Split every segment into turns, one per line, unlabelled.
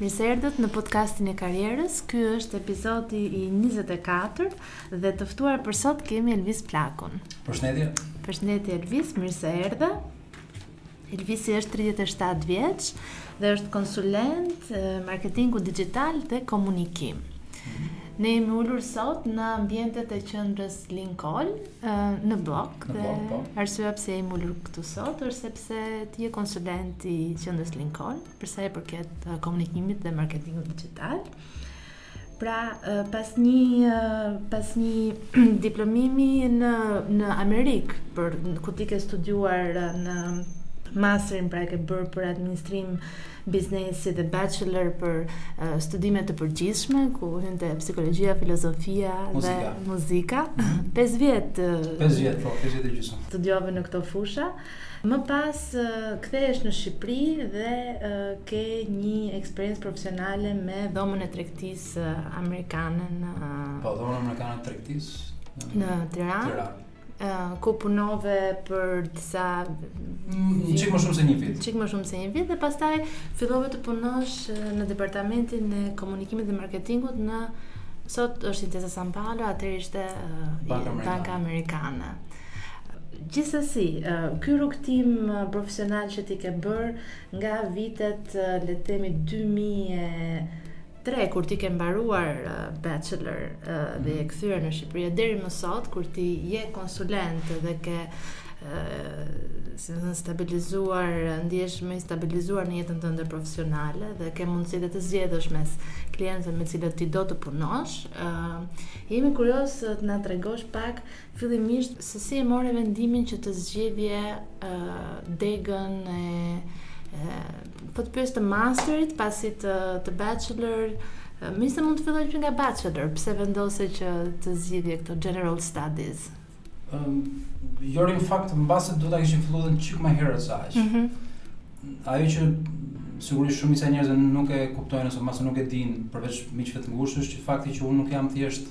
Mirë se erdhët në podcastin e karrierës. Ky është epizodi i 24 dhe të ftuar për sot kemi Elvis Plakun.
Përshëndetje.
Përshëndetje Elvis, mirë se erdhe. Elvisi është tridhjetë e shtatë vjeç dhe është konsulent e, marketingu dixhital dhe komunikimi. Ne jemi ulur sot në ambientet e qendrës Lincoln e, në blok.
Në blok, po.
Dhe arsyeja pse jemi ulur këtu sot është sepse ti je konsulent i qendrës Lincoln për sa i përket e, komunikimit dhe marketingut dixhital. Pra, pas një pas një diplomimi në në Amerikë, për ku ti ke studiuar në masterin pra e ke bërë për administrim biznesi dhe bachelor për uh, studime të përgjithshme ku hynte psikologjia, filozofia dhe muzika. Muzika. Mhm. 5 vjet.
5 vjet, po, 5 vjet e gjysmë.
Studiove në këto fusha. Më pas kthehesh në Shqipëri dhe ke një eksperiencë profesionale me Dhomën e Tregtisë Amerikane në
Po, Dhomën Amerikane të Tregtisë
në Tiranë.
Tiranë
ku punove për disa
një çik më shumë se një vit.
Çik më shumë se një vit dhe pastaj fillove të punosh në departamentin e komunikimit dhe marketingut në sot është Intesa Sanpaolo, atëherë ishte
Banka Amerikane.
Amerikane. Gjithsesi, ky rrugëtim profesional që ti ke bërë nga vitet, le të themi 2003 kur ti ke mbaruar bachelor dhe je mhm. kthyer në Shqipëri deri më sot kur ti je konsulent dhe ke si më stabilizuar, ndihesh më i stabilizuar në jetën tënde profesionale dhe ke mundësi dhe të zgjedhësh mes klientëve me të cilët ti do të punosh. Uh, jemi kuriozë të na tregosh pak Fillimisht se si e more vendimin që të zgjidhje degën e po të pyes të masterit pasi të të bachelor ose mund të fillojmë që nga bachelor pse vendose që të zgjidhje këto general studies
um, jo në fakt mbase duhet ta kishim filluar edhe çik më herët se aq
mm -hmm.
ajo që sigurisht shumë disa njerëz nuk e kuptojnë ose mbase nuk e dinë përveç miqve të ngushtë është që fakti që unë nuk jam thjesht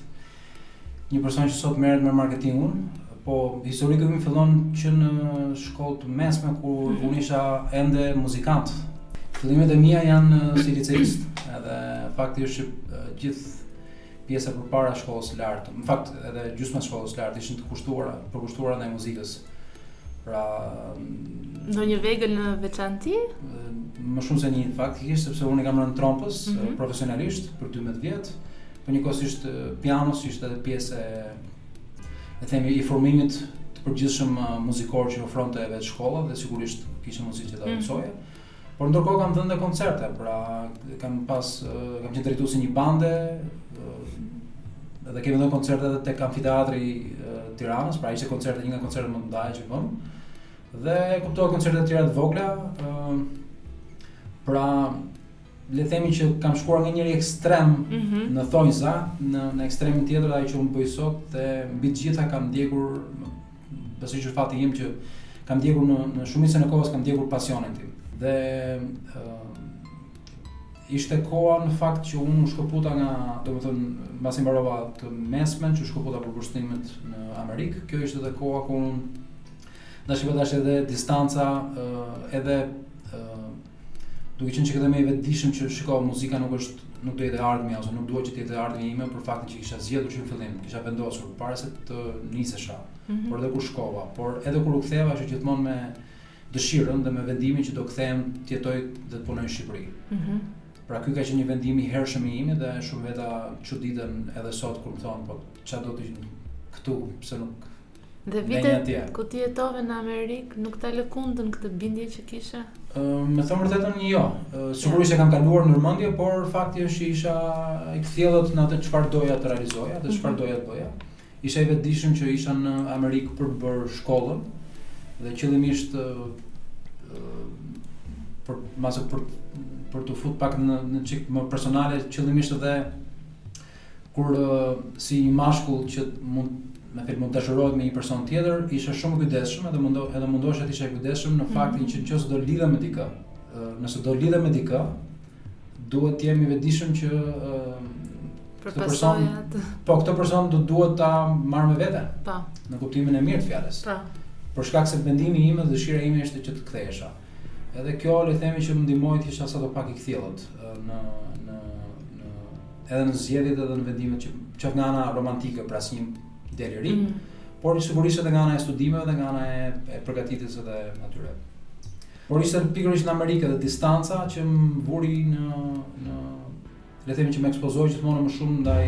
Një person që sot merret me marketingun, po historiku im fillon që në shkollë të mesme ku
mm -hmm.
unë isha ende muzikant. Fillimet e mia janë si liceist, edhe fakti është që gjithë pjesa përpara shkollës së lartë, në fakt edhe gjysma e shkollës së lartë ishin të kushtuara, përkushtuara ndaj muzikës. Pra
ndonjë vegël në veçanti?
Më shumë se një faktikisht, sepse unë i kam rënë trompës
mm
-hmm. profesionalisht për 12 vjet. Për një kohë ishte piano, se ishte edhe pjesë le themi i formimit të përgjithshëm uh, muzikor që ofronte edhe shkolla dhe sigurisht kishte mundësi që ta
mm.
mësoje. Mm. Por ndërkohë kam dhënë koncerte, pra kam pas uh, kam qenë drejtues i një bande uh, dhe kemi dhënë koncerte edhe tek amfiteatri i Tiranës, pra ishte koncert një nga koncertet më të mëdha që bëmë. Dhe kuptohet koncerte të tjera të vogla, pra le të themi që kam shkuar nga njëri ekstrem
mm -hmm.
në thonjza, në, në ekstremin tjetër ajo që unë bëj sot dhe mbi të gjitha kam ndjekur besoj që fati im që kam ndjekur në, në shumicën e kohës kam ndjekur pasionin tim. Dhe uh, ishte koha në fakt që unë u shkëputa nga, domethënë, mbasi mbarova të mesmen, që u shkëputa për studimet në Amerikë. Kjo ishte edhe koha ku unë ndoshta edhe distanca, uh, edhe Duke qenë që u bëra më i vetëdijshëm që shiko, muzika nuk është nuk do jetë e ardhmja ose nuk dua që të jetë e ardhmja ime për faktin që kisha zgjedhur që në fillim, kisha vendosur para se të nisesha,
mm -hmm.
por edhe kur shkova, por edhe kur u ktheva është gjithmonë me dëshirën dhe me vendimin që do kthehem të jetoj dhe të punoj në Shqipëri.
Mm -hmm.
Pra ky ka qenë një vendim i hershëm i imi dhe shumë veta çuditen edhe sot kur më thonë po çfarë do ti këtu, pse nuk
Dhe vitet ku ti jetove në Amerikë nuk ta lëkundën këtë bindje që kishe?
Uh, me thënë të vërtetën jo. Uh, Sigurisht e kam kaluar nëpër mendje, por fakti është që isha i kthjellët në atë çfarë doja të realizoja, atë çfarë
mhm.
doja të bëja. Isha i vetëdijshëm që isha në Amerikë për të bërë shkollën dhe qëllimisht uh, për mbase për për t'u fut pak në një çik më personale qëllimisht edhe Kur si një mashkull që mund me thënë mund të dashurohet me një person tjetër, isha shumë kujdesshëm edhe mundo edhe mundohesha të isha i kujdesshëm në faktin mm -hmm. që nëse do lidhem me dikë, nëse do lidhem me dikë, duhet të jem i vetëdijshëm që këtë person, po këtë person do duhet ta marr me vete.
Po.
Në kuptimin e mirë të fjalës.
Po.
Për shkak se vendimi im dhe dëshira ime ishte që të kthehesha. Edhe kjo le të themi që më ndihmoi të isha sadopak i kthjellët në edhe në zgjedhjet edhe në vendimet që qoftë nga ana romantike pra si një djalë i ri, mm. por sigurisht edhe nga ana e studimeve dhe nga ana e, e përgatitjes edhe atyre. Por ishte pikërisht në Amerikë dhe distanca që më vuri në në le të themi që më ekspozoi gjithmonë më shumë ndaj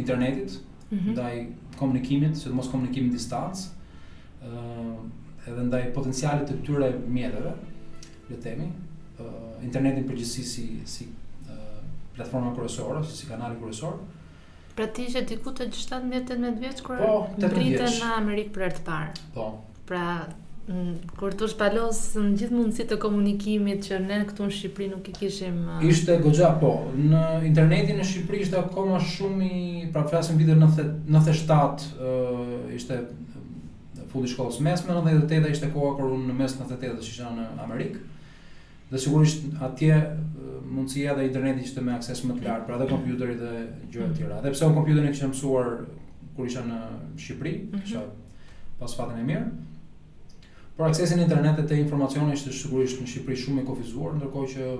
internetit, mm -hmm. ndaj komunikimit, sidomos komunikimit në distancë, ë uh, edhe ndaj potencialit të këtyre mjeteve. le të themi, internetin në përgjithësi si si platforma kryesore ose si kanali kryesor.
Pra ti ishe diku të 17-18 vjeç kur po, arrite në Amerikë për herë të parë.
Po.
Pra kur t'u shpalosën gjithë mundësitë e komunikimit që ne këtu në Shqipëri nuk i kishim
uh... ishte goxha po, interneti në Shqipëri ishte akoma shumë i pra flasim vitet 97 uh, ishte Në fund të shkollës së mesme, nëntëdhjetë e teta ishte koha kur unë në mes të nëntëdhjetë e tetës isha në Amerikë. Dhe sigurisht atje mundësia dhe interneti ishte me akses më të lartë, pra dhe kompjuteri dhe gjëra të tjera. Edhe pse unë kompjuterin e kisha mësuar kur isha në Shqipëri, mm -hmm. kisha pasë fatin e mirë. Por aksesi në internet e te informacioni ishte sigurisht në Shqipëri shumë i kufizuar, ndërkohë që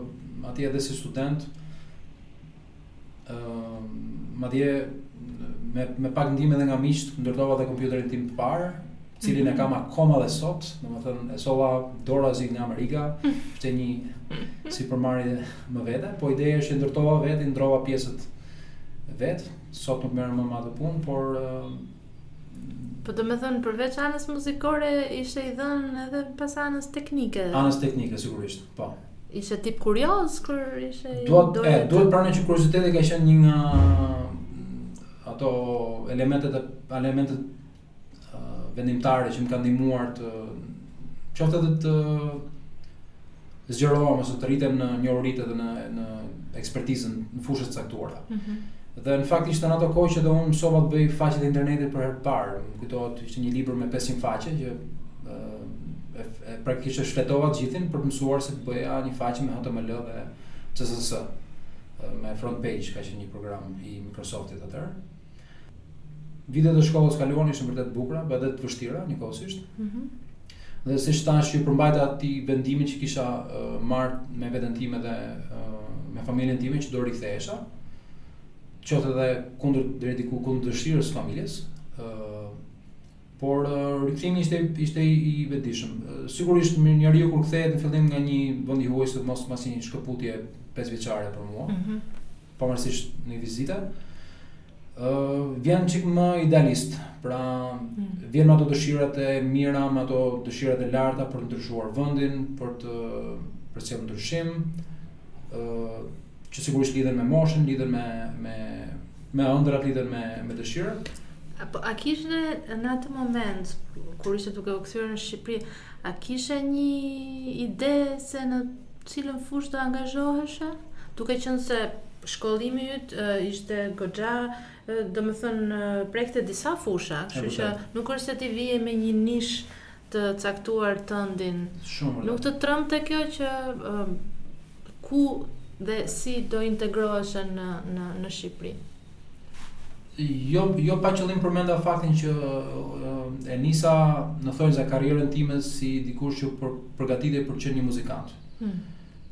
atje edhe si student ë madje me me pak ndihmë edhe nga miqtë ndërtova edhe kompjuterin tim të parë, të cilin e mhm. kam akoma dhe sot, domethënë e solla dorazi nga Amerika, është një sipërmarrje më vete, po ideja është që e ndërtova vetë, ndërrova pjesët vetë, sot nuk merrem më me atë punë, por
Po domethënë, përveç anës muzikore, ishe i dhënë edhe pas anës teknike.
Anës teknike, sigurisht, po.
Ishe tip kurioz kur ishe
i duhet, doje... E, duhet pranuar që kurioziteti ka qenë një nga ato elementet e elementet uh, vendimtare që më kanë ndihmuar të qoftë edhe të zgjerohem ose të rritem në njohuritë dhe në në ekspertizën në fusha të caktuara. Mm -hmm. Dhe në fakt ishte në ato kohë që dhe unë mësova të bëj faqet e internetit për herë të parë. Më kujtohet ishte një libër me 500 faqe që uh, praktikisht e shfletova të gjithin për të mësuar si të bëja një faqe me HTML dhe CSS me FrontPage, ka qenë një program i Microsoftit atëherë. Vitet e shkollës kaluan ishin vërtet të bukura, por edhe të vështira njëkohësisht. Mm -hmm. Dhe siç thashë, iu përmbajta atij vendimi që kisha uh, marrë me veten time dhe uh, me familjen time që do rikthehesha. Qoftë edhe kundër deri diku kundër dëshirës së familjes, uh, Por rikthimi ishte ishte i vetëdijshëm. Sigurisht mirë njeriu kur kthehet në fillim nga një vend i huaj, sidomos pas një shkëputje pesëvjeçare për mua. Mm -hmm. Pavarësisht nga vizitat, ë uh, vjen çik më idealist. Pra mm. vjen me ato dëshirat e mira, me ato dëshirat e larta për të ndryshuar vendin, për të për të sjellë ndryshim. ë uh, që sigurisht lidhen me moshën, lidhen me me me ëndrrat, lidhen me me dëshirën.
Po a kishe në atë moment kur ishe duke u kthyer në Shqipëri, a kishe një ide se në cilën fushë do angazhoheshe? Duke qenë se shkollimi yt ishte goxha domethënë prekte disa fusha, kështu që nuk është se ti vije me një nish të caktuar tëndin.
Shumë.
Nuk të trembte kjo që ku dhe si do integroheshe në në në Shqipëri?
Jo, jo pa qëllim përmenda faktin që e nisa në thonjë za karrierën time si dikush që për, përgatitej për të qenë një muzikant. Hmm.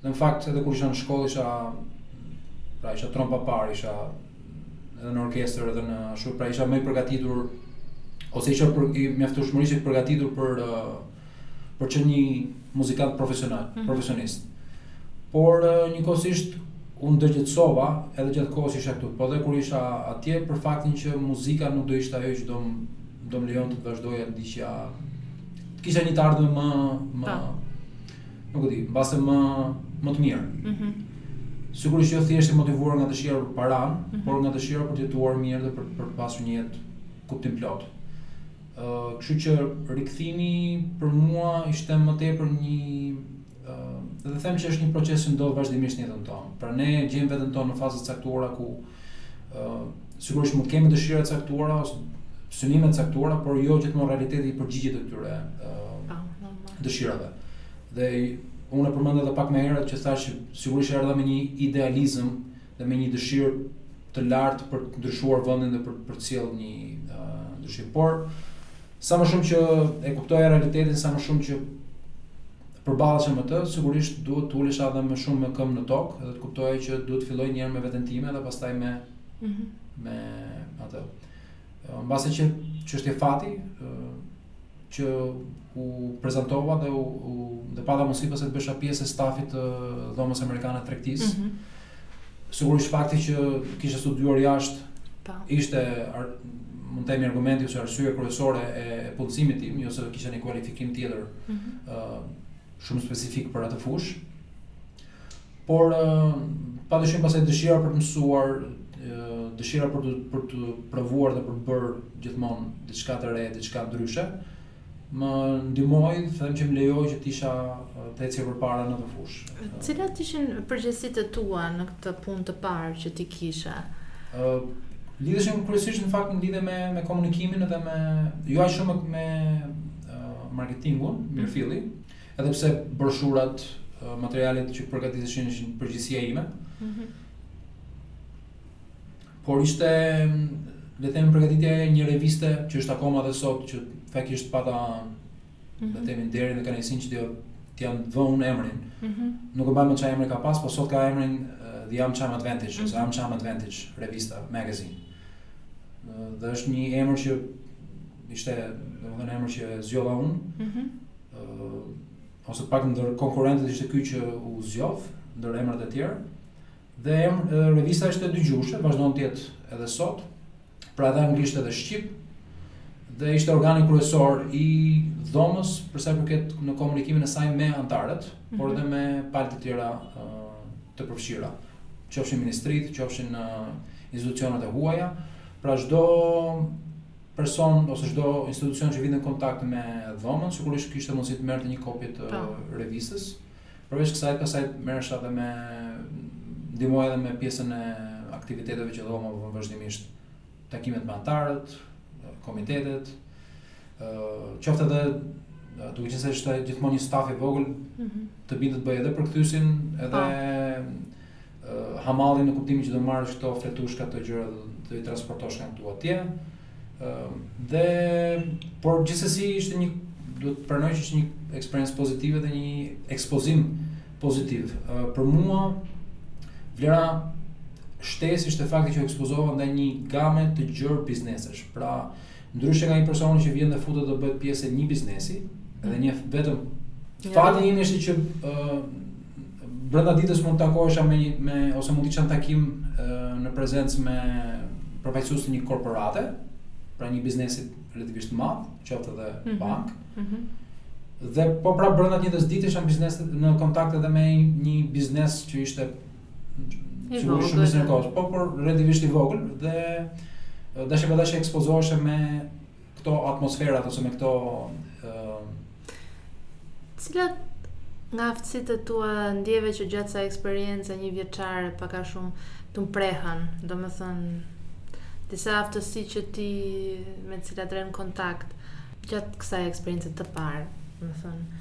Dhe në fakt edhe kur isha në shkollë isha pra isha trompa e parë, isha edhe në orkestër edhe në ashtu pra isha më i përgatitur ose isha për, i mjaftueshmërisht i përgatitur për uh, për të qenë një muzikant profesional, mm -hmm. profesionist. Por uh, njëkohësisht u ndërgjegjësova edhe gjatë kohës isha këtu, po dhe kur isha atje për faktin që muzika nuk do ishte ajo që do do më lejonte të vazhdoja të dija të kisha një të ardhme më më pa. Nuk e di, mbase më më të mirë. Mhm. Mm Sigurisht jo thjesht e motivuar nga dëshira për paranë, mm -hmm. por nga dëshira për të jetuar mirë dhe për për të pasur një jetë kuptimplotë. Ë, uh, kështu që rikthimi për mua ishte më tepër një ë uh, dhe them që është një proces që ndodh vazhdimisht në jetën tonë. Pra ne gjejmë veten tonë në faza të caktuara ku Sigurisht mund të kemi dëshira të caktuara ose synime të caktuara, por jo gjithmonë realiteti i përgjigjet këtyre po, dëshirave. Dhe unë e përmenda edhe pak më herët që thashë sigurisht erdha me një idealizëm dhe me një dëshirë të lartë për të ndryshuar vendin dhe për të sjellë një uh, ndryshim. Por sa më shumë që e kuptoja realitetin, sa më shumë që Përballesha me të, sigurisht duhet të ulesha edhe më shumë me këmbë në tokë dhe të kuptoja që duhet të filloja një herë me veten time dhe pastaj me
mm -hmm.
me atë. Mbase qe çështje fati, që u prezantova dhe u, u dhe pata mundësi pastaj të bëhesha pjesë e stafit të Dhomës Amerikane të Tregtisë.
Mm -hmm.
Sigurisht fakti që kisha studiuar jashtë
po.
ishte mund të themi argumenti ose arsyeja kryesore e punësimit tim, jo se kisha një kualifikim tjetër
mm
-hmm. uh, shumë specifik për atë fushë. Por uh, pa dyshim pasaj dëshira për të mësuar, uh, dëshira për të për të provuar dhe për të bërë gjithmonë diçka të re, diçka ndryshe, Më ndihmoi, them që më lejoi që të isha të ecja përpara në këtë fushë.
Cilat ishin përgjegjësitë e tua në këtë punë të parë që ti kishe?
Ë lidheshin kryesisht në fakt në lidhje me me komunikimin edhe me jo aq shumë me marketingun, mhm. mirëfilli, edhe pse broshurat, materialet që përgatiteshin ishin përgjegjësia ime.
Mm -hmm.
Por ishte le të themi përgatitja e një reviste që është akoma dhe sot që faktikisht pata mhm. le të themi nderin dhe kënaqësinë që t'ia kem vënë unë emrin.
Mm -hmm.
Nuk e mbaj mend çfarë emri ka pas, por sot ka emrin The AmCham Advantage, mm
-hmm.
AmCham Advantage revista, magazine. Dhe është një emër që ishte, domethënë emër që zgjodha unë.
Mm
-hmm. uh, ose pak ndër konkurrentët ishte ky që u zgjodh ndër emrat e tjerë. Dhe revista ishte dygjuhëshe, vazhdon të jetë edhe sot, pra edhe anglisht edhe shqip, dhe ishte organi kryesor i dhomës përsa i përket në komunikimin e saj me anëtarët, mm
-hmm.
por edhe me palë të tjera të përfshira, qofshin ministritë, qofshin institucionet e huaja, pra çdo person ose çdo institucion që vjen në kontakt me dhomën, sigurisht kishte mundësi të merrte një kopje të
po.
revistës. Përveç kësaj, pastaj merresha edhe me ndihmoja edhe me pjesën e aktiviteteve që dhoma vë vazhdimisht takimet me anëtarët, komitetet, ë qoftë edhe duke qenë se është gjithmonë një staf i vogël,
mm -hmm.
të bie të bësh edhe përkthyesin, edhe pa. Hamallin në kuptimin që do marrësh këto fletushka këto gjëra do i transportosh nga këtu atje. Ë dhe por gjithsesi ishte një duhet të pranoj që është një eksperiencë pozitive dhe një ekspozim pozitiv. Ë për mua vlera shtesë ishte fakti që u ekspozova ndaj një game të gjerë biznesesh. Pra, ndryshe nga një person që vjen dhe futet do bëhet pjesë e një biznesi, edhe një të
vetëm
fati im ishte që ë Brenda ditës mund të takohesha me një me ose mund të isha në takim në prezencë me përfaqësues të një korporate, pra një biznesi relativisht të madh, qoftë edhe
mm
-hmm.
bankë. Mm -hmm.
Dhe po pra brenda të njëjtës dite isha në biznes në kontakt edhe me një biznes që ishte
i vogël,
shumë biznes kohës, po por relativisht i vogël dhe dashje pa dashje ekspozoheshe me këto atmosferat ose me këto uh...
cilat nga aftësitë e tua ndjeve që gjatë kësaj eksperience njëvjeçare pak a shumë t'u mprehën, domethënë disa aftësi që ti me të cilat re në kontakt gjatë kësaj eksperience të parë, domethënë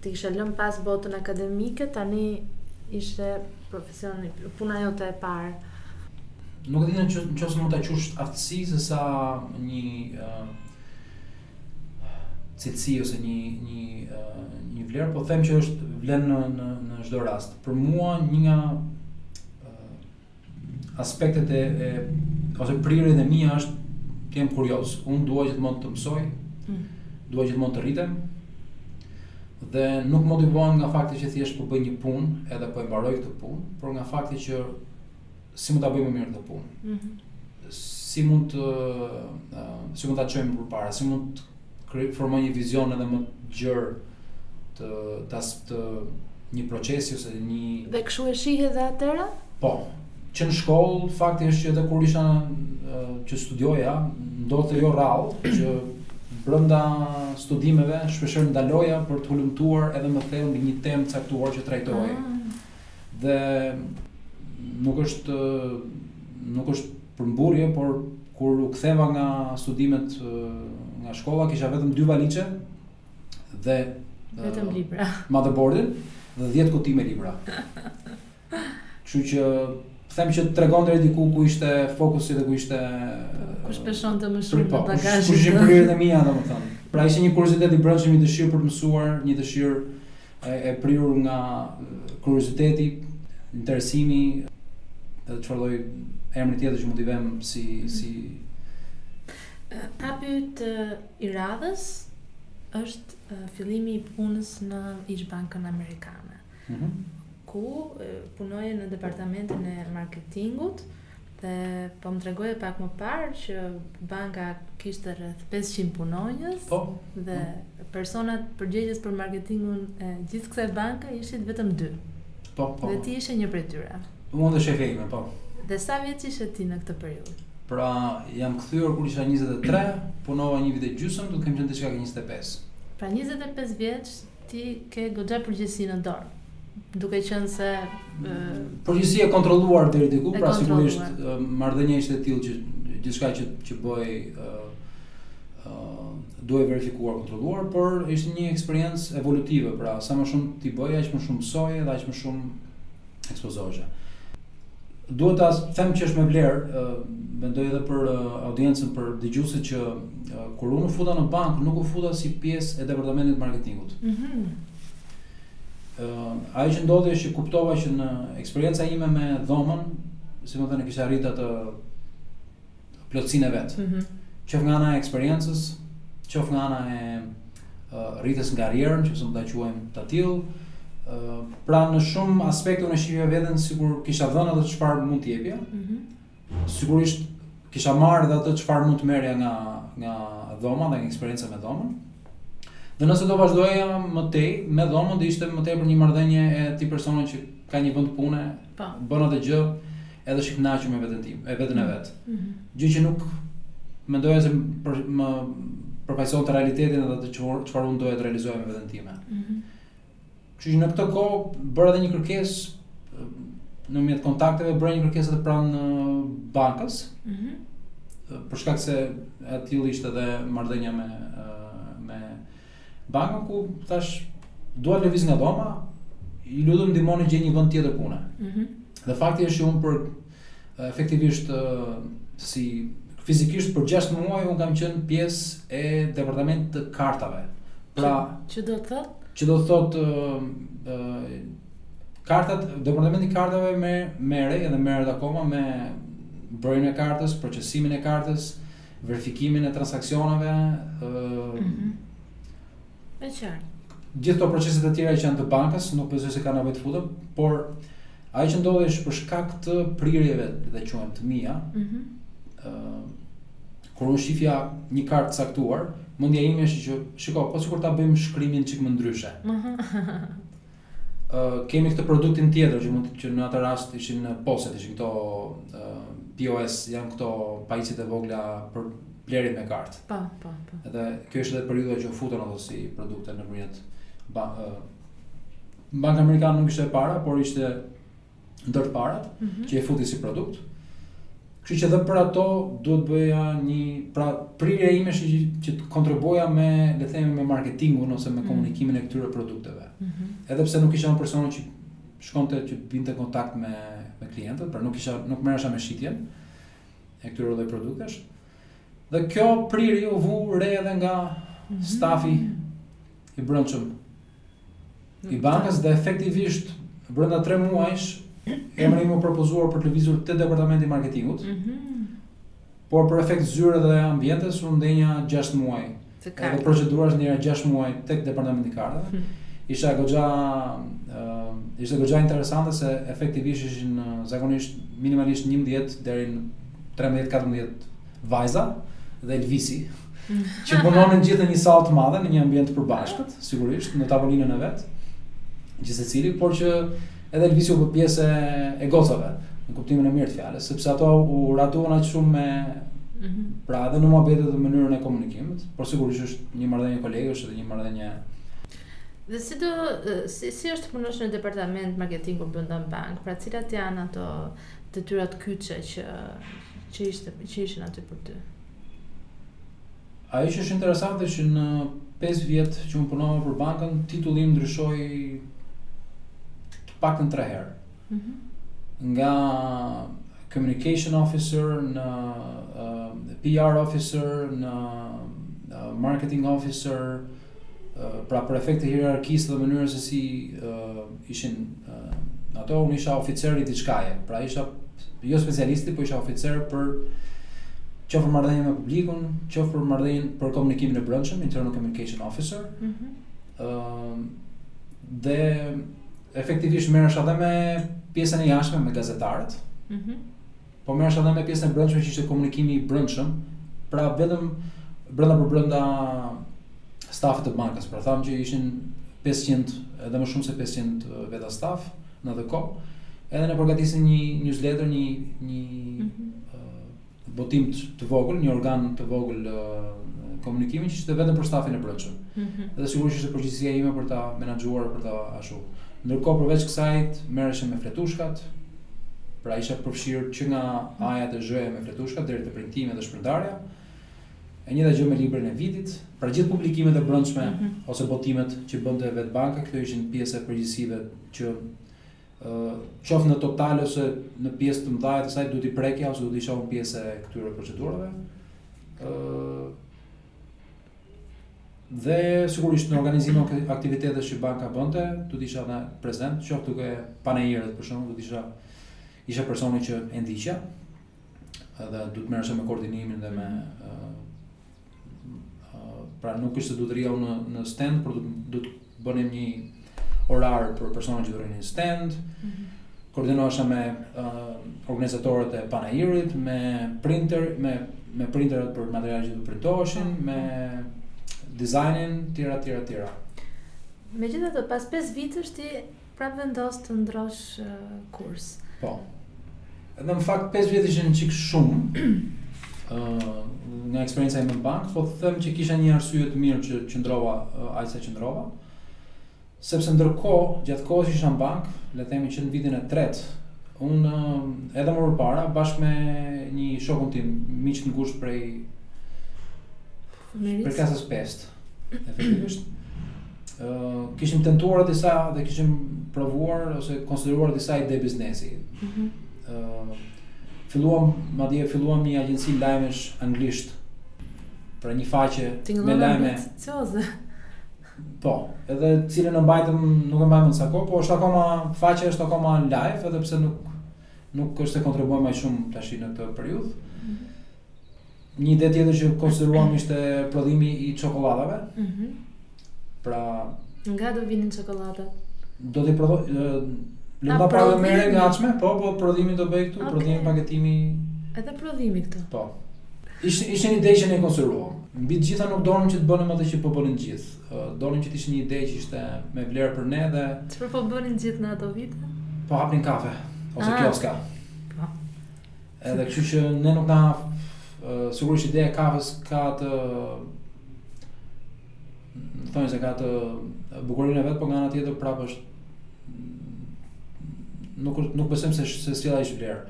Ti kishe lënë pas botën akademike, tani ishte profesioni, puna jote e parë.
Nuk e di në qoftë se mund ta quash aftësi, se sa një uh, cilësi ose një, një, uh, një vlerë, po them që është vlen në, në, në çdo rast. Për mua një nga aspektet e, e ose prirjet e mia është të jem kurioz. Unë dua gjithmonë të mësoj,
mm.
dua gjithmonë të rritem. Dhe nuk motivohem nga fakti që thjesht po bëj një punë, edhe po e mbaroj këtë punë, por nga fakti që si mund ta bëj më mirë këtë punë.
Mm -hmm.
Si mund të uh, si mund ta çojmë përpara, si mund të formoj një vizion edhe më të gjërë të, të, të një procesi ose një...
Dhe këshu e shihje edhe atëhere?
Po, që në shkollë, fakti është që edhe kur isha që studioja, ndodhte jo rrallë, që brënda studimeve shpeshherë ndaloja për të hulumtuar edhe më thellë mbi një temë të caktuar që trajtohej.
Ah.
Dhe nuk është nuk është për mburrje, por kur u ktheva nga studimet nga shkolla kisha vetëm dy valixhe dhe
vetëm libra.
Motherboardin dhe 10 kuti me libra. Kështu që them që tregon deri diku ku ishte fokusi dhe ku ishte
kush peshonte më shumë
po,
bagazhi.
Kush ishin prirjet e mia, domethënë. Pra ishte një kuriozitet i brendshëm, një dëshirë për të mësuar, një dëshirë E prirur nga kurioziteti, interesimi, edhe çfarë lloj emri tjetër që mund t'i vëmë si si
Hapi yt i radhës është fillimi i punës në ish bankën amerikane.
Mm
-hmm. Ku punoje në departamentin e marketingut, Dhe po më tregoje pak më parë që banka kishte rreth 500 punonjës
po.
dhe po. personat përgjegjës për marketingun e gjithë kësaj banke ishit vetëm dy.
Po, po.
Dhe po. ti ishe një prej tyre.
Unë dhe shefja ime, po.
Dhe sa vjeç ishe ti në këtë periudhë?
Pra, jam kthyer kur isha 23, punova një vit e gjysmë, do të kem qenë diçka 25.
Pra 25 vjeç Ti ke goxha përgjegjësi në dorë, duke qenë se
përgjegjësi e kontrolluar deri diku, pra sigurisht marrëdhënia ishte e tillë që gjithçka që që bëj ë ë duhej verifikuar, kontrolluar, por ishte një eksperiencë evolutive, pra sa më shumë ti bëje, aq më shumë mësoje dhe aq më shumë ekspozohesha. Duhet ta them që është me vlerë, mendoj edhe për audiencën, për dëgjuesit që kur unë u futa në bankë, nuk u futa si pjesë e departamentit marketingut.
Mm
-hmm. Ajo që ndodhi është që kuptova që në eksperienca ime me dhomën, si me thënë, kisha arritur atë plotësinë e vet.
Mm -hmm.
Qoftë nga ana e eksperiencës, qoftë nga ana e uh, rritjes në karrierë, nëse ta quajmë të tillë. Uh, pra në shumë aspekte unë shihja veten sikur kisha dhënë atë çfarë mund të jepja.
Mm -hmm.
Sigurisht kisha marrë edhe atë çfarë mund të merrja nga nga dhoma dhe nga eksperjenca me dhomën. Dhe nëse do vazhdoja më tej me dhomën, do ishte më tepër një marrëdhënie e atij personit që ka një vend pune
Po.
Bën atë gjë edhe është i kënaqur me veten tij, me veten e vet.
Mm -hmm.
Gjë që nuk mendoja se për, më përfaqësonte realitetin edhe atë çfarë çfarë unë doja të realizoja me veten time.
Mm
-hmm. Që në këtë kohë bëra edhe një kërkesë nëpërmjet kontakteve bëra një kërkesë te pranë uh, bankës.
Mm
-hmm. Për shkak se aty ishte edhe marrëdhënia me uh, me Bankën ku thash dua të lëviz nga dhoma, ju lutem ndihmoni gjej një vend tjetër pune.
Ëh.
Mm dhe fakti është që unë për efektivisht si fizikisht për 6 muaj unë kam qenë pjesë e departamentit të kartave. Pra,
që do të thotë?
Që do të thotë ëh kartat, departamenti i kartave me merrej edhe merret akoma me bërjen e kartës, procesimin e kartës, verifikimin e transaksioneve, ë
Mhm. E qartë.
Gjithë këto procese të tjera që janë të bankës, nuk besoj se kanë nevojë të futem, por ajo që ndodhi është për shkak të prirjeve t'i quajmë të mia.
Ëh.
Mm -hmm. Kur unë shifja një kartë të caktuar, mendja ime ishte që shiko, po sikur ta bëjmë shkrimin çik më ndryshe. Ëh. kemi këtë produktin tjetër që mund që në atë rast ishin poset, ishin këto POS, janë këto pajisjet e vogla për blerje me kartë.
Po, po, po.
Edhe kjo është edhe periudha që u futën ato si produkte nëpërmjet ba, uh, Banka Amerikanë nuk ishte e para, por ishte ndër të parat
mm -hmm.
që i futi si produkt. Kështu që dhe për ato duhet bëja një pra prirja ime ishte që, që të kontribuoja me, le të themi, me marketingun ose me
mhm.
komunikimin e këtyre produkteve.
Mm -hmm.
Edhe pse nuk isha një person që shkonte që binte në kontakt me me klientët, pra nuk isha nuk merresha me shitjen e këtyre lloj produktesh. Dhe kjo prirje u vu re edhe nga
mm -hmm.
stafi i brendshëm i bankës dhe efektivisht brenda 3 muajsh emri im u propozua për të lëvizur te departamenti i marketingut.
Mm -hmm.
Por për efekt zyre dhe ambientesh unë ndenja 6 muaj. Te
kartat.
Edhe procedurash ndenja 6 muaj tek departamenti i kartave.
Mm -hmm.
Isha goxha uh, ishte goxha interesante se efektivisht ishin zakonisht minimalisht 11 deri në 13 14 Vajza dhe Elvisi, që punonin gjithë në një sallë të madhe, në një ambient të përbashkët, sigurisht, në tavolinën e vet, gjithsecili, por që edhe Elvisi u bë pjesë e gocave, në kuptimin e mirë të fjalës, sepse ato u ratuan aq shumë me
mhm.
pra edhe në muhabetet dhe mënyrën e komunikimit, por sigurisht është një marrëdhënie kolegësh dhe një marrëdhënie
Dhe si do si, si është të punosh në departament marketingu brenda bankës, pra cilat janë ato detyrat kyçe që që ishte që ishin aty për ty.
Ajo që është interesante që në 5 vjet që unë punova për bankën, titulli im ndryshoi të paktën 3 herë.
Mm -hmm.
Nga communication officer në uh, PR officer në uh, marketing officer Pra për efekt të hierarkisë dhe mënyrës se si ishin ato, unë isha oficer i diçkaje. Pra isha jo specialisti, po isha oficer për qoftë për marrëdhënie me publikun, qoftë për marrëdhënie për komunikimin e brendshëm, internal communication officer.
Ëh mm
-hmm. dhe efektivisht merresha edhe me pjesën e jashtme me gazetarët.
Ëh.
Mm Po merresha edhe me pjesën e brendshme që ishte komunikimi i brendshëm, pra vetëm brenda për brenda stafit të bankës, pra thamë që ishin 500 edhe më shumë se 500 uh, veta staf në atë kohë. Edhe ne përgatisim një newsletter, një një
mm
-hmm. uh, botim të vogël, një organ të vogël uh, komunikimi që ishte vetëm për stafin e brendshëm.
Mm -hmm.
Dhe sigurisht ishte përgjegjësia ime për ta menaxhuar për ta ashtu. Ndërkohë përveç kësaj merresha me fletushkat, Pra isha përfshirë që nga a-ja te zh-ja me fletushkat deri te printimi dhe shpërndarja. E njëjta gjë me librin e vitit, pra gjithë publikimet e brendshme
mm -hmm.
ose botimet që bënte vetë banka, këto ishin pjesë e përgjegjësive që ë qoftë në total ose në pjesë të mëdha të saj duhet t'i prekja ose duhet të isha pjesë e këtyre procedurave. ë Dhe sigurisht në organizimin e aktiviteteve që banka bënte, do të isha në prezent, qoftë duke panairet për shembull, do të isha isha personi që e ndiqja dhe do të merresha me koordinimin dhe me mhm. pra nuk është se do të rrija në në stand, por do të do të bënim një orar për personat që do rrinin në stand.
Mm -hmm.
Koordinohesha me uh, organizatorët e panairit, me printer, me me printerat për materialet që do printoheshin, mm -hmm. me dizajnin, tjera, tjera, tjera.
Megjithatë pas 5 vitesh ti Prap vendos të ndërrosh kurs.
Po. Edhe në fakt 5 vjet ishin çik shumë. ë nga eksperienca ime në bankë, po të them që kisha një arsye të mirë që qëndrova aq sa qëndrova. Sepse ndërkohë, gjatë kohës që isha në bankë, le të themi që në vitin e tretë, unë edhe më përpara bashkë me një shokun tim, miq të ngushtë prej prej klasës së pestë. Efektivisht, kishim tentuar disa dhe kishim provuar ose konsideruar disa ide biznesi.
Mm
-hmm. filluam, madje filluam një agjensi lajmesh anglisht, pra një faqe me lajme. Po, edhe cilën e mbajtëm, nuk e mbajtëm dhe aq, po është akoma, faqe është akoma live, edhe pse nuk, nuk është e kontribuojmë shumë tashmë në këtë periudhë. Mm -hmm. Një ide tjetër që konsideruam mhm. ishte prodhimi i çokolladave.
Mhm.
Mm pra,
nga do vinin çokolladat?
Do të prodhohej, lënda e parë
do
merrej nga jashtë, po po prodhimi do bëhej këtu,
okay.
prodhimi paketimi.
Edhe prodhimi këtu.
Po. Ishte ishte një ide që ne konsideruam. Mbi të gjitha nuk donim që të bënim atë që po bënin të gjithë. Donim që të ishte një ide që ishte me vlerë për ne dhe
Çfarë po bënin të gjithë në ato vite?
Po hapnin kafe ose
ah.
kioska. Edhe kështu që ne nuk na sigurisht ideja e kafes s'ka të thotë se s'ka të bukurën e vet, por nga ana tjetër prapë është nuk nuk besojmë se se sjell aq vlerë.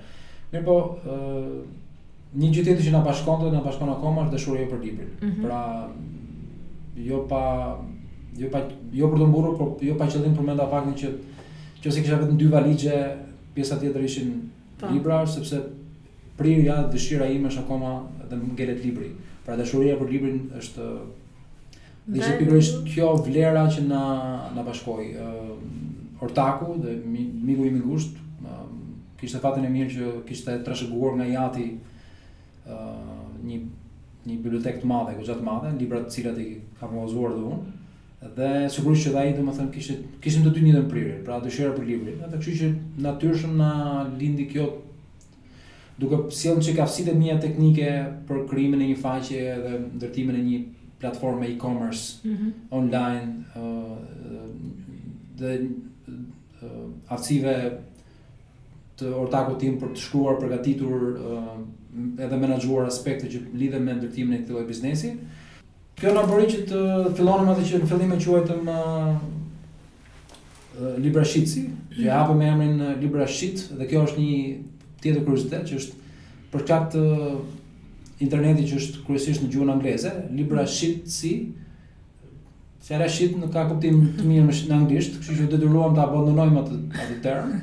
Mirëpo, ë një gjë tjetër që na bashkon dhe na bashkon akoma është dashuria për librin.
Mm -hmm.
Pra jo pa jo pa jo për t'u mburrur, por jo pa qëllim përmenda faktin që që kisha vetëm dy valixhe, pjesa tjetër ishin
Po.
Libra, sepse prirja, dëshira ime është akoma dhe më ngelet libri. Pra dashuria për librin është dhe ishte pikërisht kjo vlera që na na bashkoi. Uh, ortaku dhe miku im i ngushtë uh, kishte fatin e mirë që kishte trashëguar nga i ati uh, një një bibliotekë të madhe, goxha të madhe, libra të cilat i kam huazuar dhe unë. Dhe sigurisht që dhe ai domethënë kishte kishim të dy njëjtën prirje, pra dëshira për librin. Edhe kështu që natyrshëm na lindi kjo duke sjellë aftësitë e mia teknike për krijimin e një faqe dhe ndërtimin e një platforme e-commerce
mm -hmm.
online uh, dhe uh, aftësive të ortakut tim për të shkruar, përgatitur uh, edhe menaxhuar aspekte që lidhen me ndërtimin e këtij biznesi. Kjo na bëri që të fillonim atë që në fillim e quajtëm Libra Shitsi, që e hapëm me emrin Libra Shit dhe kjo është një tjetër kuriozitet që është për shkak interneti që është kryesisht në gjuhën angleze, Libra mm. Shitsi, fjala shit nuk ka kuptim të mirë në, në anglisht, kështu që u detyruam të abandonojmë atë atë term.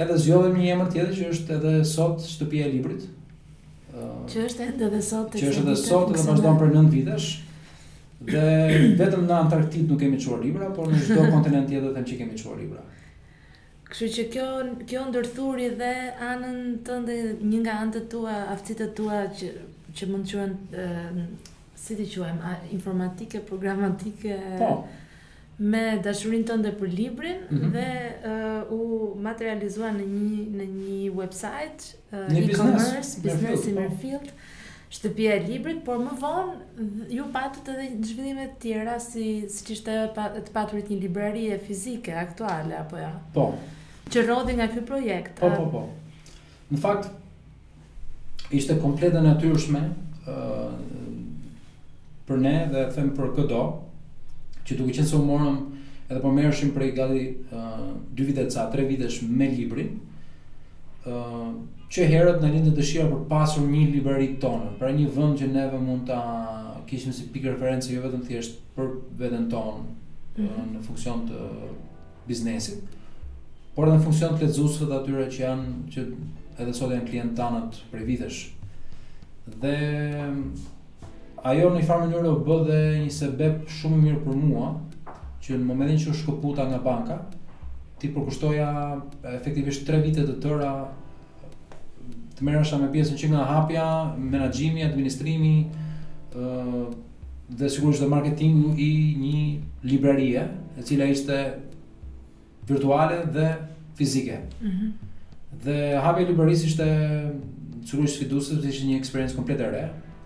Edhe zgjodhëm një emër tjetër që është edhe sot shtëpia e librit.
që është ende dhe sot
që është edhe sot dhe vazhdon prej 9 vitesh. Dhe vetëm në Antarktidë nuk kemi çuar libra, por në çdo kontinent tjetër them që kemi çuar libra.
Kështu që kjo kjo ndërthuri dhe anën tënde një nga anët tua, aftësitë tua që që mund të quhen si t'i quajmë, informatike, programatike.
Po.
me dashurinë tënde për librin
mm -hmm.
dhe uh, u materializua në një në një website
uh, e-commerce,
business in po. field, shtëpia e librit, por më vonë ju patët edhe zhvillime të tjera si siç ishte të paturit një librarie fizike aktuale apo jo. Ja.
Po.
Që rrodhi nga ky projekt.
Po, po, po. Në fakt, ishte komplet e natyrshme për ne dhe them për këdo, që duke qenë se u morëm edhe po merreshim prej gati dy vite ca, tre vitesh me librin, që herët na lindte dëshira për të pasur një librari tonën, pra një vënd që neve mund ta kishim si pikë reference, jo vetëm thjesht për veten tonë, mhm. në funksion të biznesit, por edhe në funksion të lexuesve të atyre që janë që edhe sot janë klientë tanët prej vitesh. Dhe ajo në një farë mënyrë u bë dhe një sebeb shumë i mirë për mua, që në momentin që u shkëputa nga banka, t'i përkushtoja efektivisht 3 vite të tëra të merresha me pjesën që nga hapja, menaxhimi, administrimi, ë dhe sigurisht dhe marketingu i një librarie, e cila ishte virtuale dhe fizike.
Mm -hmm.
Dhe hapja e librarisë ishte sigurisht sfiduese, sepse ishte një eksperiencë komplet e re.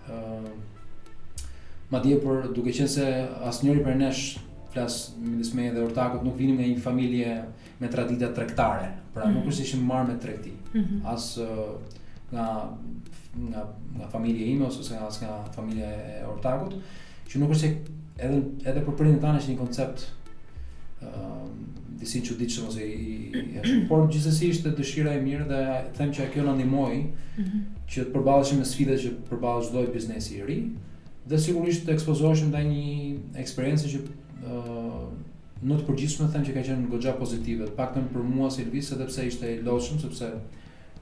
ë uh, Madje por duke qenë se asnjëri prej nesh flas midis meje dhe ortakut nuk vinim nga një familje me tradita tregtare, pra nuk është se ishim marrë me tregti. As nga nga nga familja ime ose nga as nga familja e ortakut, që nuk është se edhe edhe për prindërit tanë është një koncept ë disi i çuditshëm ose i, i por gjithsesi ishte dëshira e mirë dhe them që kjo na ndihmoi që të përballeshim me sfidat që përball çdo biznes i ri dhe sigurisht të ekspozoheshim ndaj një eksperience që ë Në të përgjithshme them që ka qenë goxha pozitive, të paktën për mua si Elvis, edhe pse ishte i lodhshëm, sepse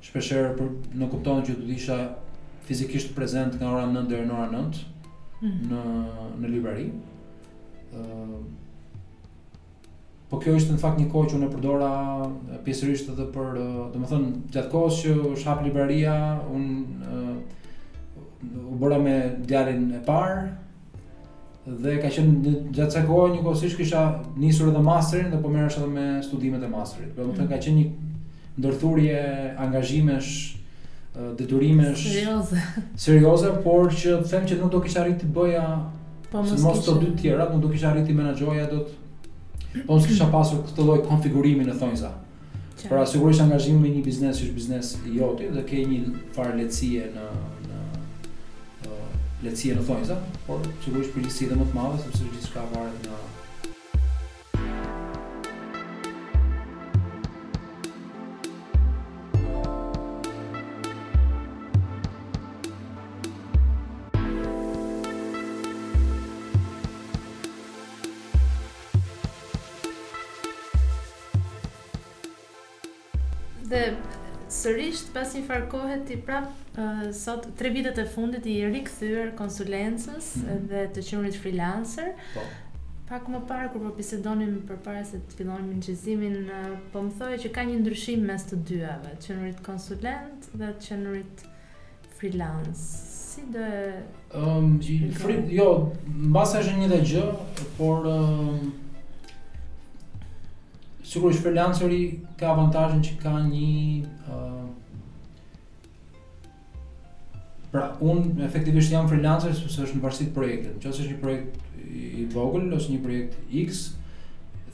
shpeshherë për nënkuptonte që do të isha fizikisht prezent nga ora 9 deri në ora 9 mm. në në librari. Ë uh, Po kjo ishte në fakt një kohë që unë e përdora pjesërisht edhe për, domethënë, gjatë kohës që është hap libraria, unë u bëra me djalin e parë, Dhe ka qenë gjatë kësaj kohe njëkohësisht kisha nisur edhe masterin dhe po merresha edhe me studimet e masterit. Domethënë ka qenë një ndërthurje angazhimesh, detyrimesh
serioze.
Serioze, por që të them që nuk do kisha arritë t'i bëja
po
mos mos këto dy të tjerat, nuk do kisha arritë t'i menaxhoja dot. Po mos kisha pasur këtë lloj konfigurimi në thonjza. Qartë. Pra sigurisht angazhimi me një biznes që është biznes i joti dhe ke një farë lehtësie në në ë lehtësie në thonjza, por sigurisht përgjegjësi edhe më të madhe sepse gjithçka varet nga
Dhe sërish pas një farë kohe ti prap sot tre vitet e fundit i rikthyer konsulencës mm -hmm. dhe të qenërit freelancer.
Po.
Pak më parë kur po bisedonim përpara se të fillonim inçizimin, po më thoje që ka një ndryshim mes të dyjave, të qenurit konsulent dhe të qenurit Freelancer, si do e...
Um, free, jo, mbase është e njëjta gjë, por... Um, Sigurisht freelanceri ka avantazhin që ka një... Uh, pra, unë efektivisht jam freelancer, sepse është në varësi të projektit. Në qoftë se është një projekt i vogël, ose një projekt X,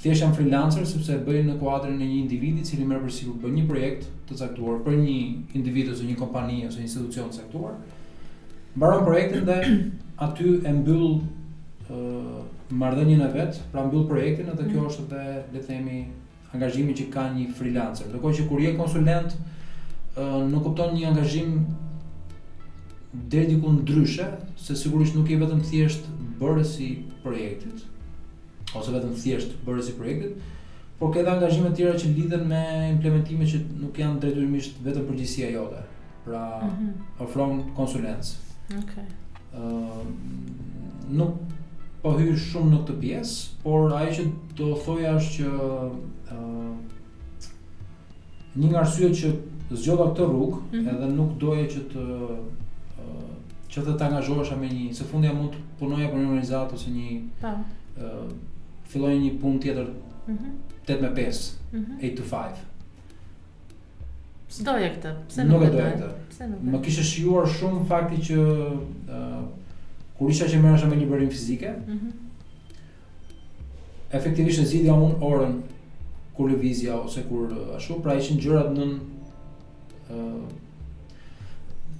thjesht jam freelancer, sepse e bëj në kuadrin e një individi, i cili merr përsipër një projekt, të caktuar për një individ ose një kompani ose një institucion të caktuar, mbaron projektin dhe aty e mbyll marrëdhënien e vet, pra mbyll projektin dhe kjo mm. është edhe le të themi angazhimi që ka një freelancer. Ndërkohë që kur je konsulent, nënkupton një angazhim deri diku ndryshe, se sigurisht nuk je vetëm thjesht bërës i projektit, ose vetëm thjesht bërës i projektit, por ke edhe angazhime tjera që lidhen me implementime që nuk janë detyrimisht vetëm përgjegjësia jote. Pra,
mm -hmm.
ofron konsulencë.
Okej.
Okay. Ëh, nuk po hyj shumë në këtë pjesë, por ajo që do thoja është që ëh Një nga arsyet që zgjodha këtë rrugë,
mm -hmm.
edhe nuk doja që të që të angazhohesha me një, se fundja mund të punoja për një organizatë ose një
po.
ë filloj një punë tjetër.
Mm -hmm.
8 me 5,
mm -hmm.
8 to 5.
S'e doja këtë? Pse
nuk,
nuk
e doja këtë?
Pse nuk?
Më kishte shijuar shumë fakti që ë uh, kur isha që merresha me stërvitje fizike,
mm -hmm.
Efektivisht e zgjidhja unë orën kur lëvizja ose kur ashtu, pra ishin gjërat në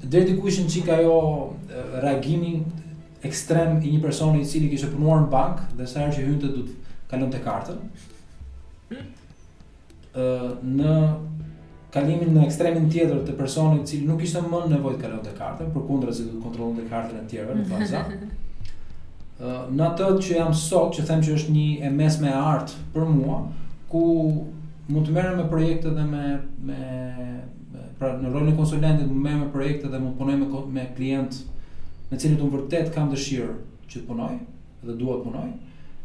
deri diku ishin çik ajo reagimi ekstrem i një personi i cili kishte punuar në bank dhe sa herë që hynte do të kalonte kartën. në kalimin në ekstremin tjetër të personit i cili nuk kishte më nevojë të kalonte kartën, përkundrazi do të kontrollonte kartën e tjerëve në faza. në atë që jam sot, që them që është një e mesme e artë për mua, ku mund të merrem me projekte dhe me me pra në rolin e konsulentit merrem me projekte dhe mund të punoj me me klientë me cilët unë vërtet kam dëshirë që të punoj, dhe dua të punoj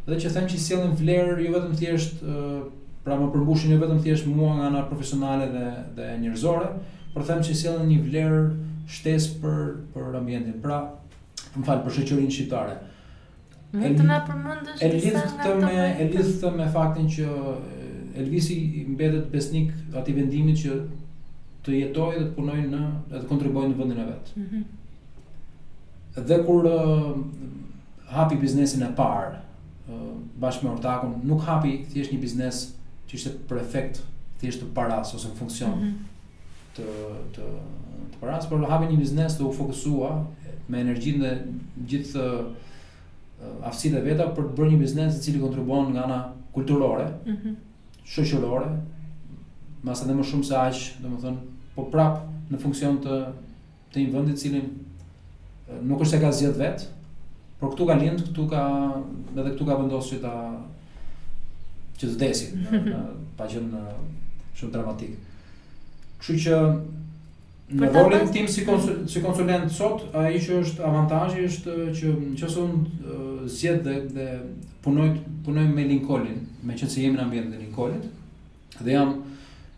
dhe që them që sjellin vlerë jo vetëm thjesht pra më përmbushin jo vetëm thjesht mua nga ana profesionale dhe dhe njerëzore, por them që sjellin një vlerë shtesë për për ambientin. Pra, më fal për shoqërinë shqiptare.
Mund të na përmendësh
e lidh këtë me e lidh këtë me faktin që Elvisi mbetet besnik atij vendimit që të jetojë dhe të punojë në dhe të kontribuojë në vendin e vet.
Mm -hmm.
Dhe kur hapi biznesin e parë bashkë me ortakun, nuk hapi thjesht një biznes që ishte për efekt thjesht të paras ose në funksion
mm -hmm.
të të të paras, por hapi një biznes dhe u fokusua me energjinë dhe gjithë aftësitë e veta për të bërë një biznes i cili kontribuon nga ana kulturore,
mm -hmm.
shoqërore, mbase edhe më shumë se aq, domethënë, po prap në funksion të të një vendi të cilin nuk është se ka zgjedh vet, por këtu ka lind, këtu ka edhe këtu ka vendosur që ta që të vdesë, pa qenë shumë dramatik. Kështu që në rolin tim si konsul, si konsulent sot, ai që është avantazhi është që nëse unë zgjedh dhe, dhe punoj punoj me Lincolnin, meqenëse jemi në ambientin e Lincolnit, Dhe jam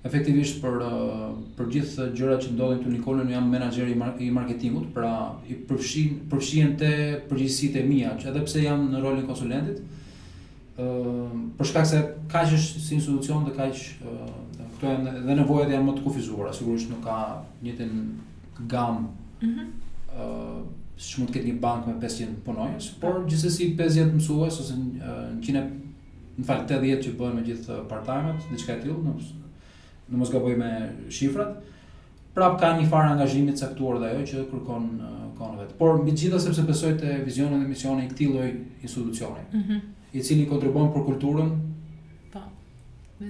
efektivisht për uh, për gjithë gjërat që ndodhin këtu në Lincoln, jam menaxheri i marketingut, pra i përfshin përfshihen te përgjegjësitë e mia, që edhe pse jam në rolin e konsulentit, ë uh, për shkak se kaq është si institucion dhe kaq uh, këto janë dhe nevojat janë më të kufizuara, sigurisht nuk ka njëjtën gamë.
Mhm.
Mm ë uh, siç mund të ketë një bankë me 500 punonjës, por gjithsesi 50 mësues ose 100 më fal, tetëdhjetë që bëhen me gjithë part-time-et, diçka e tillë, nuk në mos gaboj me shifrat. Prap ka një farë angazhimi të caktuar dhe ajo që kërkon kohën e vet. Por mbi gjitha sepse besoj te vizioni dhe misioni i këtij lloj institucioni,
mm -hmm.
i cili kontribuon për kulturën,
po.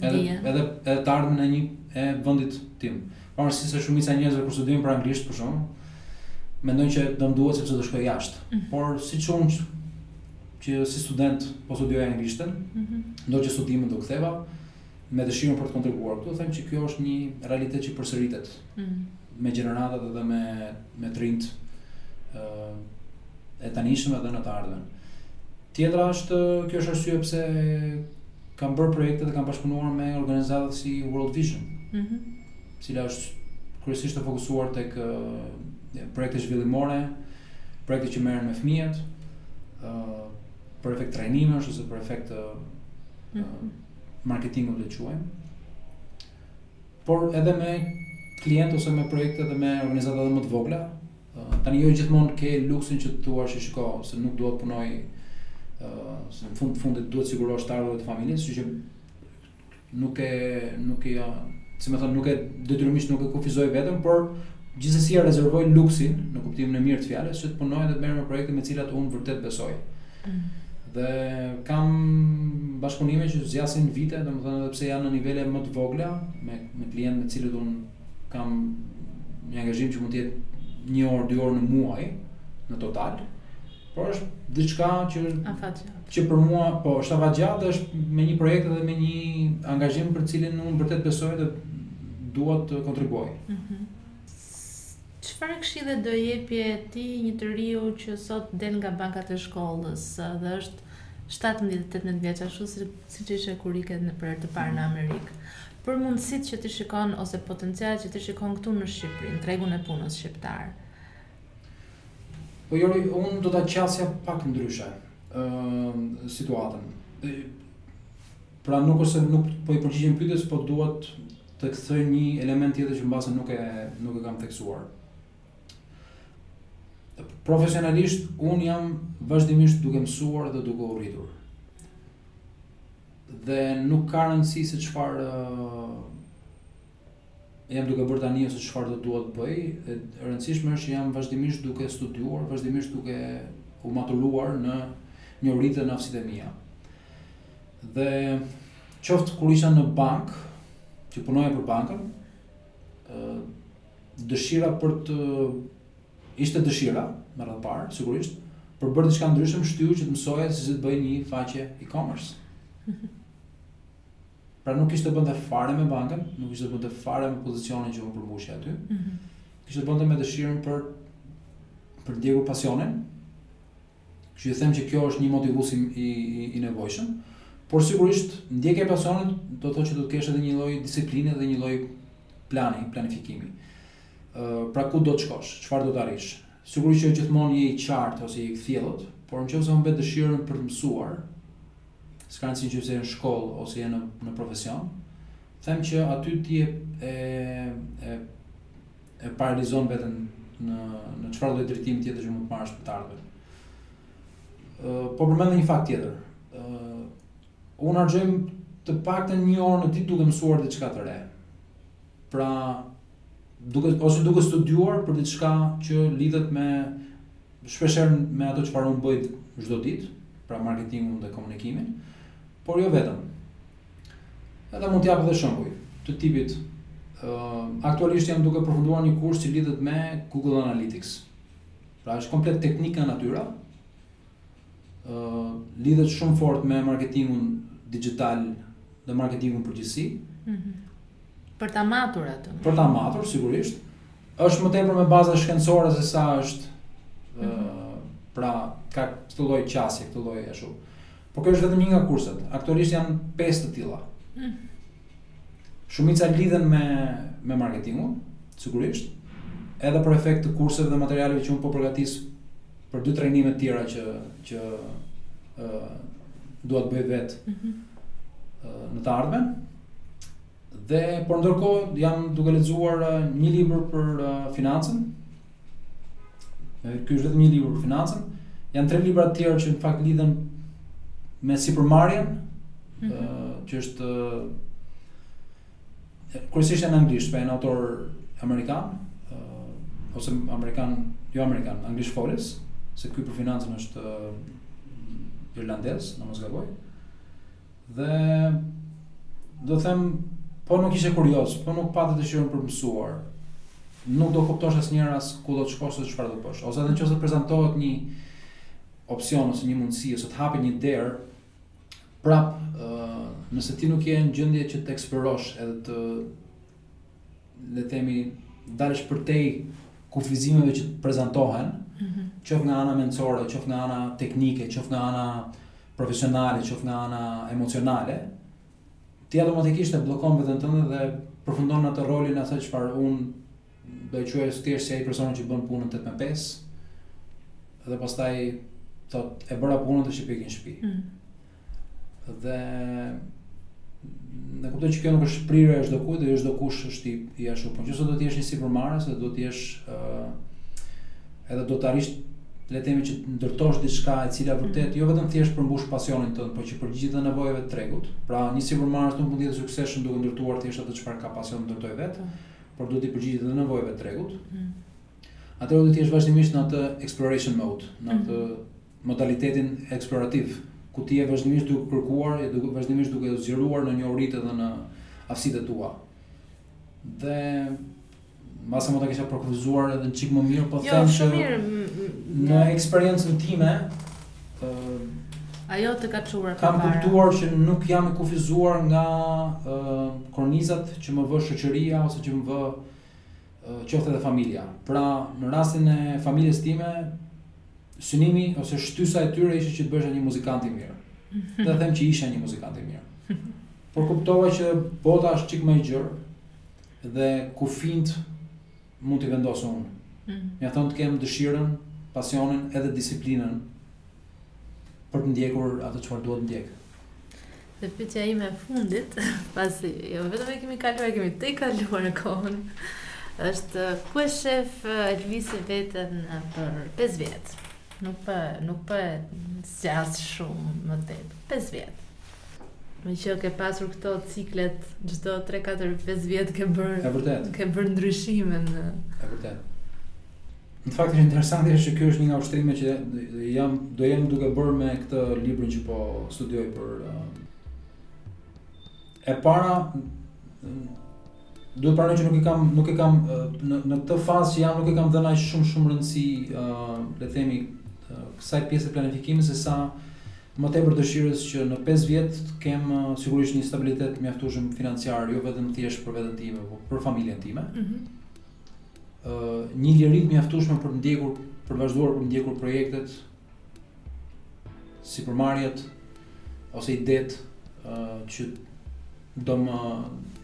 Edhe edhe edhe të ardhmën e një e vendit tim. Pavarësisht se shumica e njerëzve kur studiojnë për anglisht për shkak, mendojnë që do m'duhet sepse do shkoj jashtë.
Mm -hmm.
Por siç unë që si student po
studioja
anglishten, ndoqa studimet, u ktheva me dëshirën për të kontribuar këtu, them që kjo është një realitet që përsëritet me gjeneratat dhe me me të rinjtë e tanishëm edhe në të ardhmen. Tjetra është kjo është arsye pse kam bërë projekte dhe kam bashkëpunuar me organizata si World Vision.
Mm -hmm.
cila është kryesisht e fokusuar tek projekte zhvillimore, projekte që merren me fëmijët, ë për efekt trajnimesh ose për efekt
mhm.
marketingu le ta quajmë. Por edhe me klientë ose me projekte dhe me organizata dhe më të vogla, tani jo gjithmonë ke luksin që të thuash shiko, se nuk dua të punoj ë se në fund fundit duhet të sigurosh të ardhurat e familjes, kështu që nuk e nuk e si me thënë nuk e detyrimisht nuk e kufizoj veten, por gjithsesi e rezervoj luksin në kuptimin e mirë të fjalës që të punoj dhe të merrem me projekte në të cilat unë vërtet besoj.
Mm.
Dhe kam bashkëpunime që zgjasin vite, domethënë edhe pse janë në nivele më të vogla me me klientë me të cilët unë kam një angazhim që mund të jetë një orë, dy orë në muaj në total, Po është diçka që
është
që për mua, po është afatgjatë dhe është me një projekt dhe me një angazhim për të cilin unë vërtet besoj dhe dua të kontribuoj.
Mm -hmm. Çfarë këshille do jepje ti një të riu që sot del nga bankat e shkollës dhe është 17-18 vjeç ashtu si siç ishte kur ikën herë të parë në Amerikë. Për mundësitë që ti shikon ose potencialet që ti shikon këtu në Shqipëri, në tregun e punës shqiptar.
Po Jori, unë do ta qasja pak ndryshe ë situatën. Pra nuk është se nuk po i përgjigjem pyetjes, po dua të theksoj një element tjetër që mbase nuk e nuk e kam theksuar. Profesionalisht un jam vazhdimisht duke mësuar dhe duke u rritur. Dhe nuk ka rëndësi se çfarë e jam duke bërë tani ose çfarë do dua të bëj, e rëndësishme është që jam vazhdimisht duke studiuar, vazhdimisht duke u maturuar në njohuritë dhe në aftësitë e mia. Dhe qoftë kur isha në bank, që punoja për bankën, dëshira për të ishte dëshira në radhë të parë, sigurisht, për bërë diçka ndryshe, më shtyu që të mësoja se si të bëj një faqe e-commerce. Pra nuk kishte të bënte fare me bankën, nuk kishte të bënte fare me pozicionin që unë përmbushja aty.
Mm -hmm.
Kishte të bënte me dëshirën për për të ndjekur pasionin. Kështu që them që kjo është një motivues i i, i nevojshëm. Por sigurisht ndjekja e pasionit do të thotë që do të kesh edhe një lloj disipline dhe një lloj plani, planifikimi. Ë uh, pra ku do të shkosh, çfarë do të arrish? Sigurisht që gjithmonë je i qartë ose je i kthjellët, por nëse humbet dëshirën për të mësuar, s'ka rëndësi nëse je në shkollë ose je në në profesion, them që aty ti e e e, e paralizon veten në në çfarëdolloj drejtimi tjetër që mund të marrësh për të ardhmen. Ë po përmend një fakt tjetër. Ë unë harxhoj të paktën një orë në ditë duke mësuar diçka të re. Pra, duke ose duke studiuar për diçka që lidhet me shpeshherë me ato çfarë unë bëj çdo ditë, pra marketingun dhe komunikimin, por jo vetëm. Edhe mund t'jap edhe shembuj të tipit uh, aktualisht jam duke përfunduar një kurs që lidhet me Google Analytics. Pra është komplet teknika natyra, lidhet shumë fort me marketingun digital dhe marketingun në përgjithësi.
Mm -hmm. Për ta matur atë.
Për ta matur sigurisht. Është më tepër me baza shkencore se sa është mm
-hmm.
uh, pra ka këtë lloj qasje, këtë lloj ashtu. Por kjo është vetëm një nga kurset. Aktualisht janë pesë të tilla.
Mm -hmm.
Shumica lidhen me me marketingun, sigurisht, edhe për efekt të kurseve dhe materialeve që unë po përgatis për dy trajnime të tjera që që ë uh, dua të bëj vetë.
Ëh.
Mm -hmm. uh, në të ardhmen. Dhe por ndërkohë jam duke lexuar uh, një libër për uh, financën, Ky është vetëm një libër për financën. Janë tre libra të tjerë që në fakt lidhen me sipërmarrjen, mm
-hmm.
që është kryesisht janë anglisht, pra janë autorë amerikanë, ose amerikanë, jo amerikanë, anglishtfolës, se ky për financën është irlandez, në mos gaboj. Dhe do të them, po nuk ishe kurioz, po nuk pate dëshirën për të mësuar, nuk do kuptosh asnjëherë as ku do të shkosh ose çfarë do bësh. Ose edhe në qoftë se të prezantohet një opcion ose një mundësi ose të hapet një derë, prap nëse ti nuk je në gjendje që të eksplorosh edhe të le të themi dalësh përtej kufizimeve që të prezantohen,
mm -hmm.
qoftë nga ana mendore, qoftë nga ana teknike, qoftë nga ana profesionale, qoftë nga ana emocionale, ti automatikisht e bllokon veten tënde dhe përfundon në atë rolin atë çfarë un do e quaja thjesht si ai personi që bën punën 8 me 5 dhe pastaj thotë e bëra punën të shpikem në shtëpi.
Mm.
Dhe e kuptoj që kjo nuk është prirje e çdokujt, dhe s'do kush është i ashtu. Po qoftë se do të jesh një sipërmarrës, dhe do të jesh uh, edhe do të arrish le të themi që të ndërtosh diçka e cila vërtet mhm. jo vetëm thjesht përmbush pasionin tënd, por që përgjigjet dhe nevojave të tregut. Pra, një sipërmarrës nuk mund të jetë i suksesshëm duke ndërtuar thjesht atë çfarë ka pasion të ndërtojë vetë, mhm. por duhet të përgjigjet dhe nevojave të tregut.
Mhm.
Atëherë do të jesh vazhdimisht në atë exploration mode, në atë modalitetin eksplorativ, ku ti je vazhdimisht duke kërkuar, je duke vazhdimisht duke zgjeruar në njohuritë dhe në aftësitë tua. Dhe mbase mund ta kisha përkufizuar edhe çik më mirë, po
jo,
them
se mirë.
Në eksperiencën time, ë
ajo të ka çuar përpara.
Kam kuptuar që nuk jam i kufizuar nga ë kornizat që më vë shoqëria ose që më vë qoftë edhe familja. Pra, në rastin e familjes time, synimi ose shtysa e tyre ishte që të bëhesha një muzikant i mirë. Dhe them që isha një muzikant i mirë. Por kuptova që bota është çik më e gjerë dhe kufijtë mund t'i vendos unë.
Mm.
Mjafton të kem dëshirën, pasionin edhe disiplinën për të ndjekur atë çfarë duhet ndjekur.
Dhe pyetja ime e fundit, pasi jo vetëm e kemi kaluar, kemi tejkaluar kohën. Është ku e shef Elvisi veten për 5 vjet? Nuk po e nuk po e zgjas shumë më tej. 5 vjet. Meqë ke pasur këto ciklet çdo 3 4 5 vjet ke bërë.
Është vërtet.
Ke bërë ndryshime në.
Është vërtet. Në fakt është interesante se ky është një nga ushtrimet që jam do jem duke bërë me këtë librin që po studioj për uh, e para duhet të pranoj që nuk e kam nuk e kam uh, në në këtë fazë që jam nuk e kam dhënë aq shumë shumë rëndësi uh, le të themi uh, kësaj pjesës së planifikimit sesa Më tepër dëshirës që në pesë vjet të kem sigurisht një stabilitet të mjaftueshëm financiar, jo vetëm thjesht për veten time, por për familjen time.
Ëh.
Mm -hmm. uh, një liri të mjaftueshme për të ndjekur, për të vazhduar për të ndjekur projektet, sipërmarrjet ose idetë uh, që do j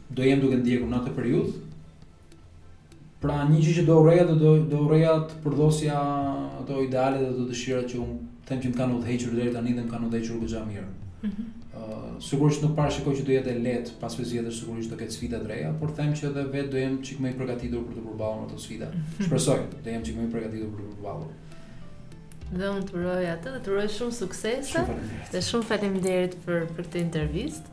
do jem duke ndjekur në atë periudhë. Pra një gjë që do urreja do do urreja të përdhosja ato ideale dhe ato dëshira që unë them që më kanë udhëhequr deri tani dhe më kanë udhëhequr goxha mirë. Ëh.
Mhm.
Uh, sigurisht nuk parashikoj që do jetë e lehtë pas 20 vjetësh sigurisht do ketë sfida të reja, por them që edhe vetë do jem çik më i përgatitur për të përballur ato sfida. Mhm. Shpresoj do jem çik më i përgatitur për të përballur.
Dhe unë të uroj atë, të uroj shumë suksese.
Shumë faleminderit.
Dhe shumë faleminderit për për këtë intervistë.